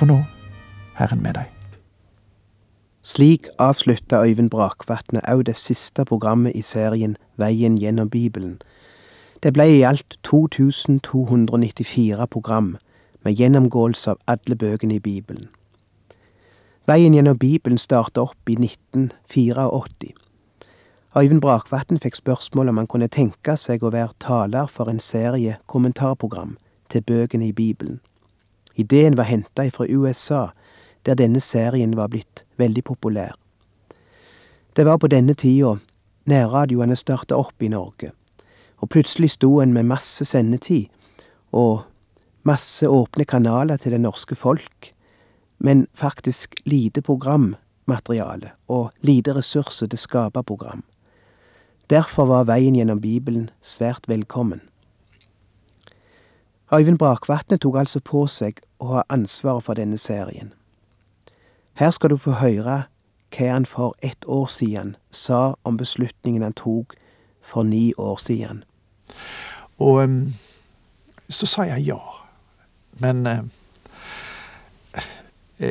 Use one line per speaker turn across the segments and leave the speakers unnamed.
For nå, Herren med deg.
Slik avslutta Øyvind Brakvatne òg det siste programmet i serien Veien gjennom Bibelen. Det ble i alt 2294 program med gjennomgåelse av alle bøkene i Bibelen. Veien gjennom Bibelen starta opp i 1984. Øyvind Brakvatn fikk spørsmål om han kunne tenke seg å være taler for en serie kommentarprogram til bøkene i Bibelen. Ideen var henta fra USA, der denne serien var blitt veldig populær. Det var på denne tida nærradioene starta opp i Norge, og plutselig sto en med masse sendetid og masse åpne kanaler til det norske folk, men faktisk lite programmateriale og lite ressurser til å skape program. Derfor var veien gjennom Bibelen svært velkommen. Øyvind Brakvatne tok altså på seg å ha ansvaret for denne serien. Her skal du få høre hva han for ett år siden sa om beslutningen han tok for ni år siden.
Og um, så sa jeg ja. Men uh,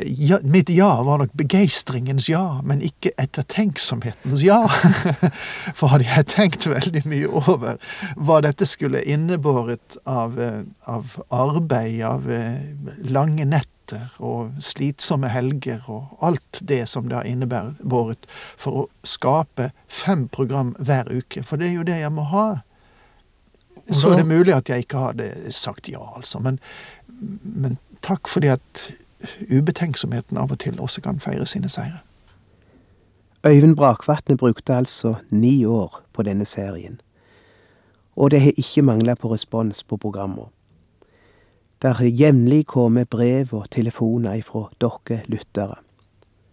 ja, mitt ja var nok begeistringens ja, men ikke ettertenksomhetens ja. For hadde jeg tenkt veldig mye over hva dette skulle innebåret av, eh, av arbeid, av lange netter og slitsomme helger og alt det som det har innebåret for å skape fem program hver uke, for det er jo det jeg må ha. Så er det mulig at jeg ikke hadde sagt ja, altså, men, men takk fordi at ubetenksomheten av og til også kan feire sine seire.
Øyvind Brakvatne brukte altså ni år på denne serien, og det har ikke mangla på respons på programmet. Der har jevnlig kommet brev og telefoner ifra dere lyttere,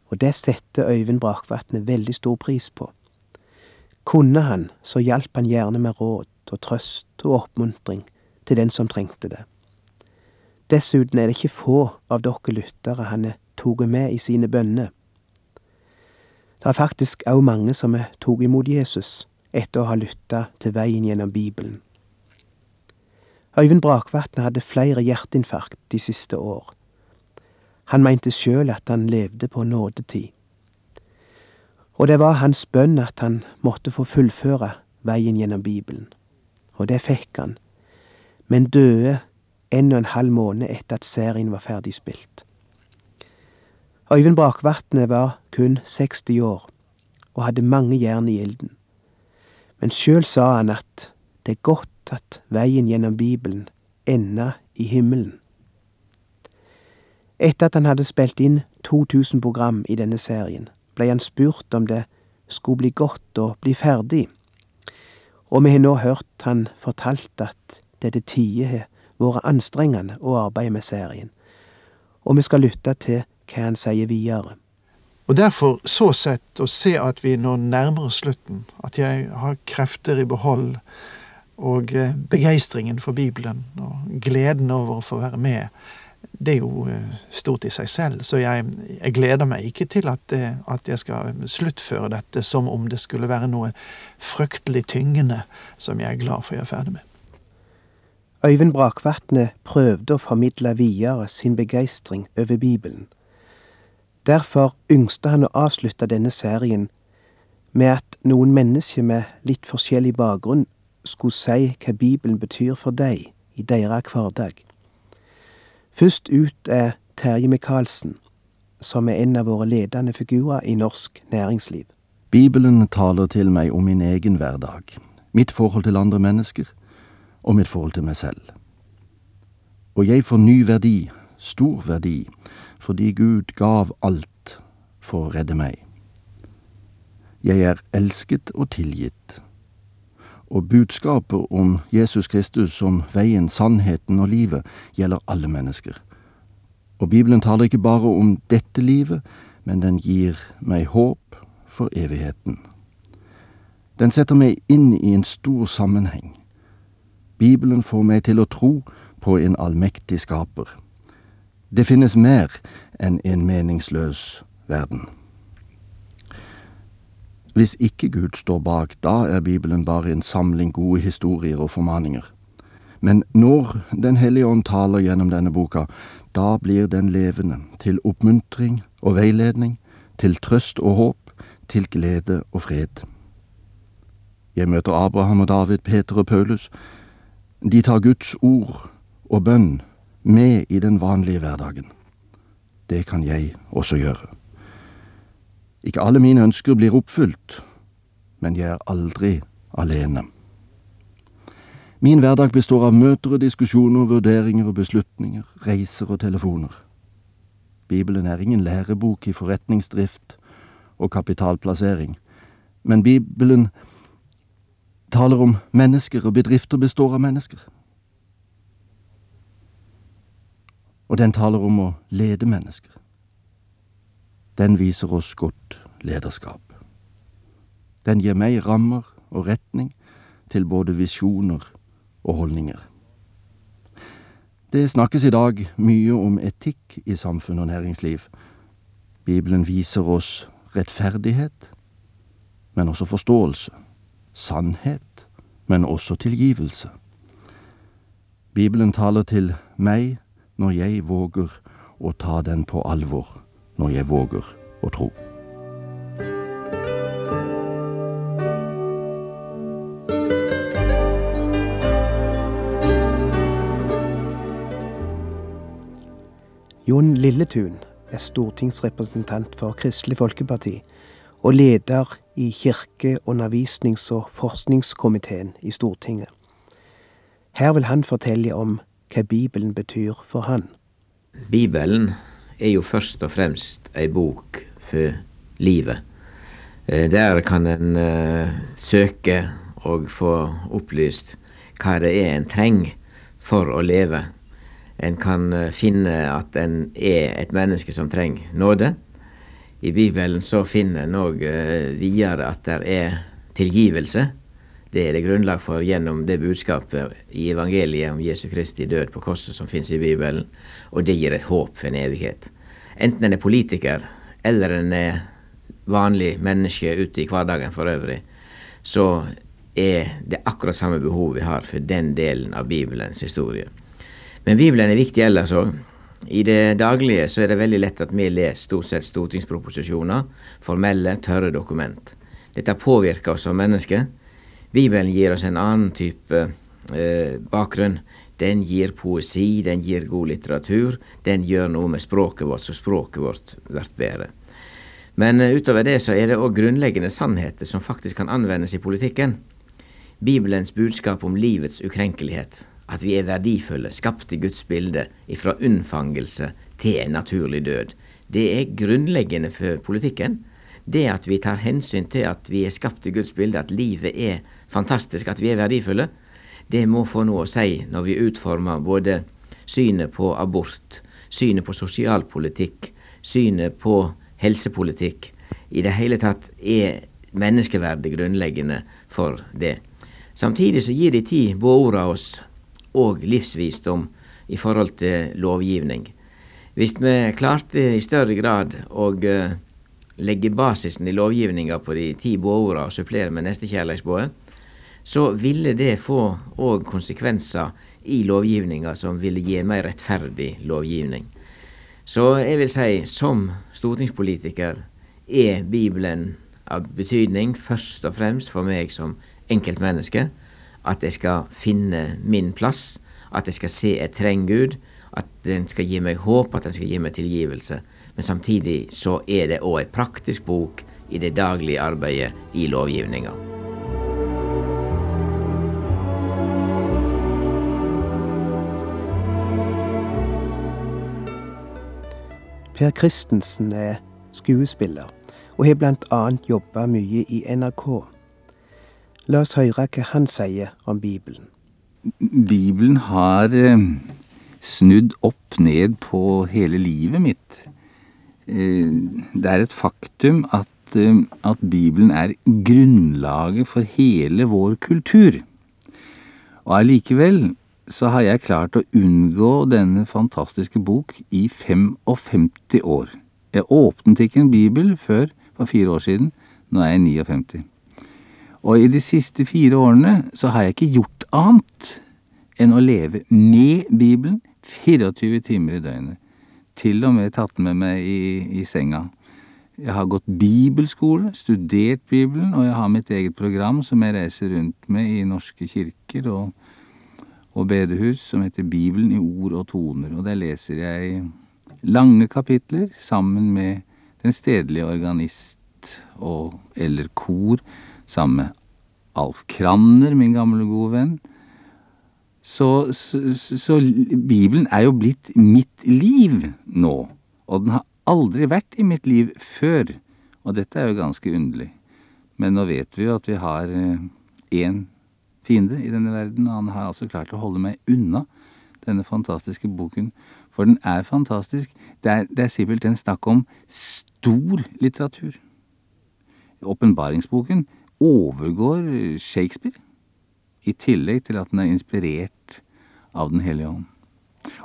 og det setter Øyvind Brakvatne veldig stor pris på. Kunne han, så hjalp han gjerne med råd og trøst og oppmuntring til den som trengte det. Dessuten er det ikke få av dere lyttere han har tatt med i sine bønner. Det er faktisk òg mange som har tatt imot Jesus etter å ha lytta til veien gjennom Bibelen. Øyvind Brakvatn hadde flere hjerteinfarkt de siste år. Han mente sjøl at han levde på nådetid. Og det var hans bønn at han måtte få fullføre veien gjennom Bibelen. Og det fikk han, men døde en og en halv måned etter at serien var ferdig spilt. Øyvind Brakvatne var kun 60 år og hadde mange jern i ilden. Men sjøl sa han at det er godt at veien gjennom Bibelen enda i himmelen. Etter at han hadde spilt inn 2000 program i denne serien, ble han spurt om det skulle bli godt å bli ferdig, og vi har nå hørt han fortalt at det til tider har vært anstrengende å arbeide med serien, og vi skal lytte til hva han sier videre.
Og derfor, så sett, å se at vi nå nærmer oss slutten, at jeg har krefter i behold, og eh, begeistringen for Bibelen, og gleden over å få være med, det er jo eh, stort i seg selv. Så jeg, jeg gleder meg ikke til at, eh, at, jeg skal sluttføre dette som om det skulle være noe fryktelig tyngende som jeg er glad for jeg er ferdig med.
Øyvind Brakvatne prøvde å formidle videre sin begeistring over Bibelen. Derfor yngste han å avslutte denne serien med at noen mennesker med litt forskjellig bakgrunn skulle si hva Bibelen betyr for deg i deres hverdag. Først ut er Terje Micaelsen, som er en av våre ledende figurer i norsk næringsliv.
Bibelen taler til meg om min egen hverdag, mitt forhold til andre mennesker, og mitt forhold til meg selv. Og jeg får ny verdi, stor verdi, fordi Gud gav alt for å redde meg. Jeg er elsket og tilgitt, og budskapet om Jesus Kristus som veien, sannheten og livet gjelder alle mennesker. Og Bibelen taler ikke bare om dette livet, men den gir meg håp for evigheten. Den setter meg inn i en stor sammenheng Bibelen får meg til å tro på en allmektig skaper. Det finnes mer enn en meningsløs verden. Hvis ikke Gud står bak, da er Bibelen bare en samling gode historier og formaninger. Men når Den hellige ånd taler gjennom denne boka, Da blir den levende, til oppmuntring og veiledning, til trøst og håp, til glede og fred. Jeg møter Abraham og David, Peter og Paulus. De tar Guds ord og bønn med i den vanlige hverdagen. Det kan jeg også gjøre. Ikke alle mine ønsker blir oppfylt, men jeg er aldri alene. Min hverdag består av møter og diskusjoner, vurderinger og beslutninger, reiser og telefoner. Bibelen er ingen lærebok i forretningsdrift og kapitalplassering, men Bibelen taler om mennesker, og bedrifter består av mennesker. Og den taler om å lede mennesker. Den viser oss godt lederskap. Den gir meg rammer og retning til både visjoner og holdninger. Det snakkes i dag mye om etikk i samfunn og næringsliv. Bibelen viser oss rettferdighet, men også forståelse, sannhet, men også tilgivelse. Bibelen taler til meg når jeg våger å ta den på alvor, når jeg våger å tro.
Jon Lilletun er stortingsrepresentant for Kristelig Folkeparti og leder i kirke-, undervisnings- og forskningskomiteen i Stortinget. Her vil han fortelle om hva Bibelen betyr for han.
Bibelen er jo først og fremst ei bok for livet. Eh, der kan en uh, søke og få opplyst hva det er en trenger for å leve en kan eh, finne at en er et menneske som trenger nåde. I Bibelen så finner en òg eh, videre at det er tilgivelse. Det er det grunnlag for gjennom det budskapet i evangeliet om Jesu Kristi død på korset som finnes i Bibelen, og det gir et håp for en evighet. Enten en er politiker eller en er vanlig menneske ute i hverdagen for øvrig, så er det akkurat samme behov vi har for den delen av Bibelens historie. Men Bibelen er viktig ellers òg. I det daglige så er det veldig lett at vi leser stort sett stortingsproposisjoner, formelle, tørre dokument. Dette påvirker oss som mennesker. Bibelen gir oss en annen type eh, bakgrunn. Den gir poesi, den gir god litteratur. Den gjør noe med språket vårt, så språket vårt blir bedre. Men uh, utover det så er det òg grunnleggende sannheter som faktisk kan anvendes i politikken. Bibelens budskap om livets ukrenkelighet at vi er verdifulle, skapt i Guds bilde, ifra unnfangelse til en naturlig død. Det er grunnleggende for politikken. Det at vi tar hensyn til at vi er skapt i Guds bilde, at livet er fantastisk, at vi er verdifulle, det må få noe å si når vi utformer både synet på abort, synet på sosialpolitikk, synet på helsepolitikk. I det hele tatt er menneskeverdet grunnleggende for det. Samtidig så gir de ti båorda oss og livsvisdom i forhold til lovgivning. Hvis vi klarte i større grad å uh, legge basisen i lovgivninga på de ti båorda og supplere med nestekjærleiksbådet, så ville det få òg konsekvenser i lovgivninga som ville gi mer rettferdig lovgivning. Så jeg vil si, som stortingspolitiker er Bibelen av betydning først og fremst for meg som enkeltmenneske at jeg skal finne min plass, at jeg skal se jeg trenger Gud, at den skal gi meg håp, at den skal gi meg tilgivelse. Men samtidig så er det òg ei praktisk bok i det daglige arbeidet i lovgivninga.
Per Christensen er skuespiller og har annet jobba mye i NRK. La oss høre hva han sier om Bibelen.
Bibelen har eh, snudd opp ned på hele livet mitt. Eh, det er et faktum at, eh, at Bibelen er grunnlaget for hele vår kultur. Og allikevel så har jeg klart å unngå denne fantastiske bok i 55 år. Jeg åpnet ikke en bibel før for fire år siden. Nå er jeg 59. Og i de siste fire årene så har jeg ikke gjort annet enn å leve med Bibelen 24 timer i døgnet. til og med tatt med meg i, i senga. Jeg har gått bibelskole, studert Bibelen, og jeg har mitt eget program som jeg reiser rundt med i norske kirker og, og bedehus, som heter Bibelen i ord og toner. Og der leser jeg lange kapitler sammen med den stedlige organist og, eller kor, sammen med Alf Kranner, min gamle, gode venn. Så, så, så, Bibelen er jo blitt mitt liv nå, og den har aldri vært i mitt liv før, og dette er jo ganske underlig. Men nå vet vi jo at vi har én fiende i denne verden, og han har altså klart å holde meg unna denne fantastiske boken, for den er fantastisk. Det er, det er simpelthen snakk om stor litteratur. Åpenbaringsboken overgår Shakespeare i tillegg til at den er inspirert av Den hellige ånd.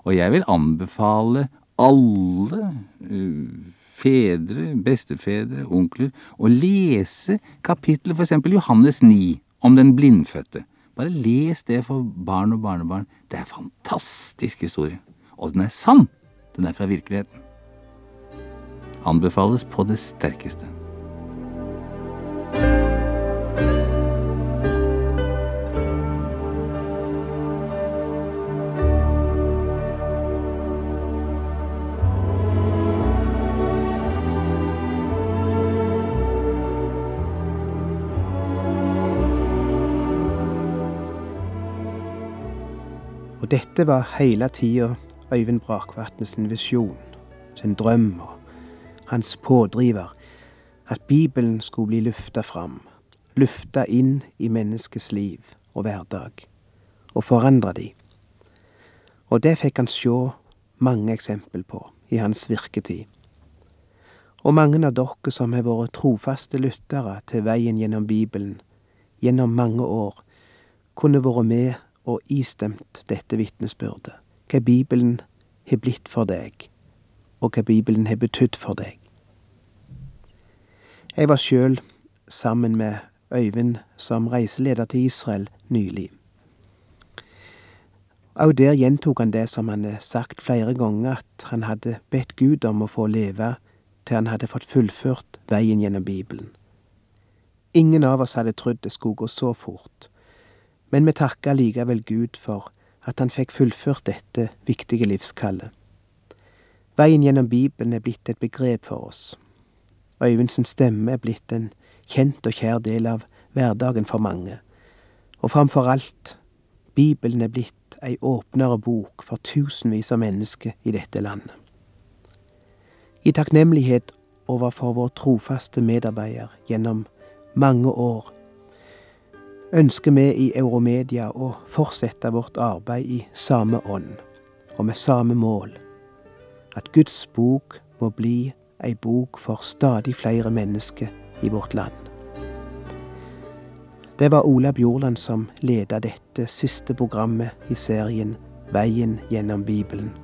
Og jeg vil anbefale alle uh, fedre, bestefedre, onkler å lese kapittelet eksempel Johannes 9 om den blindfødte. Bare les det for barn og barnebarn. Det er en fantastisk historie. Og den er sann. Den er fra virkeligheten. Anbefales på det sterkeste.
Dette var hele tida Øyvind Brakvatne sin visjon, sin drøm og hans pådriver, at Bibelen skulle bli lufta fram, lufta inn i menneskets liv og hverdag, og forandre de. Og det fikk han sjå mange eksempel på i hans virketid. Og mange av dere som har vært trofaste lyttere til veien gjennom Bibelen gjennom mange år, kunne vært med og istemt dette vitnesbyrdet, hva Bibelen har blitt for deg, og hva Bibelen har betydd for deg. Jeg var sjøl sammen med Øyvind som reiseleder til Israel nylig. Òg der gjentok han det som han har sagt flere ganger, at han hadde bedt Gud om å få leve til han hadde fått fullført veien gjennom Bibelen. Ingen av oss hadde trodd det skulle gå så fort, men vi takker likevel Gud for at han fikk fullført dette viktige livskallet. Veien gjennom Bibelen er blitt et begrep for oss. Øyvinds stemme er blitt en kjent og kjær del av hverdagen for mange, og framfor alt, Bibelen er blitt ei åpnere bok for tusenvis av mennesker i dette landet. I takknemlighet overfor vår trofaste medarbeider gjennom mange år ønsker vi i Euromedia å fortsette vårt arbeid i samme ånd og med samme mål, at Guds bok må bli ei bok for stadig flere mennesker i vårt land. Det var Ola Bjorland som leda dette siste programmet i serien Veien gjennom Bibelen.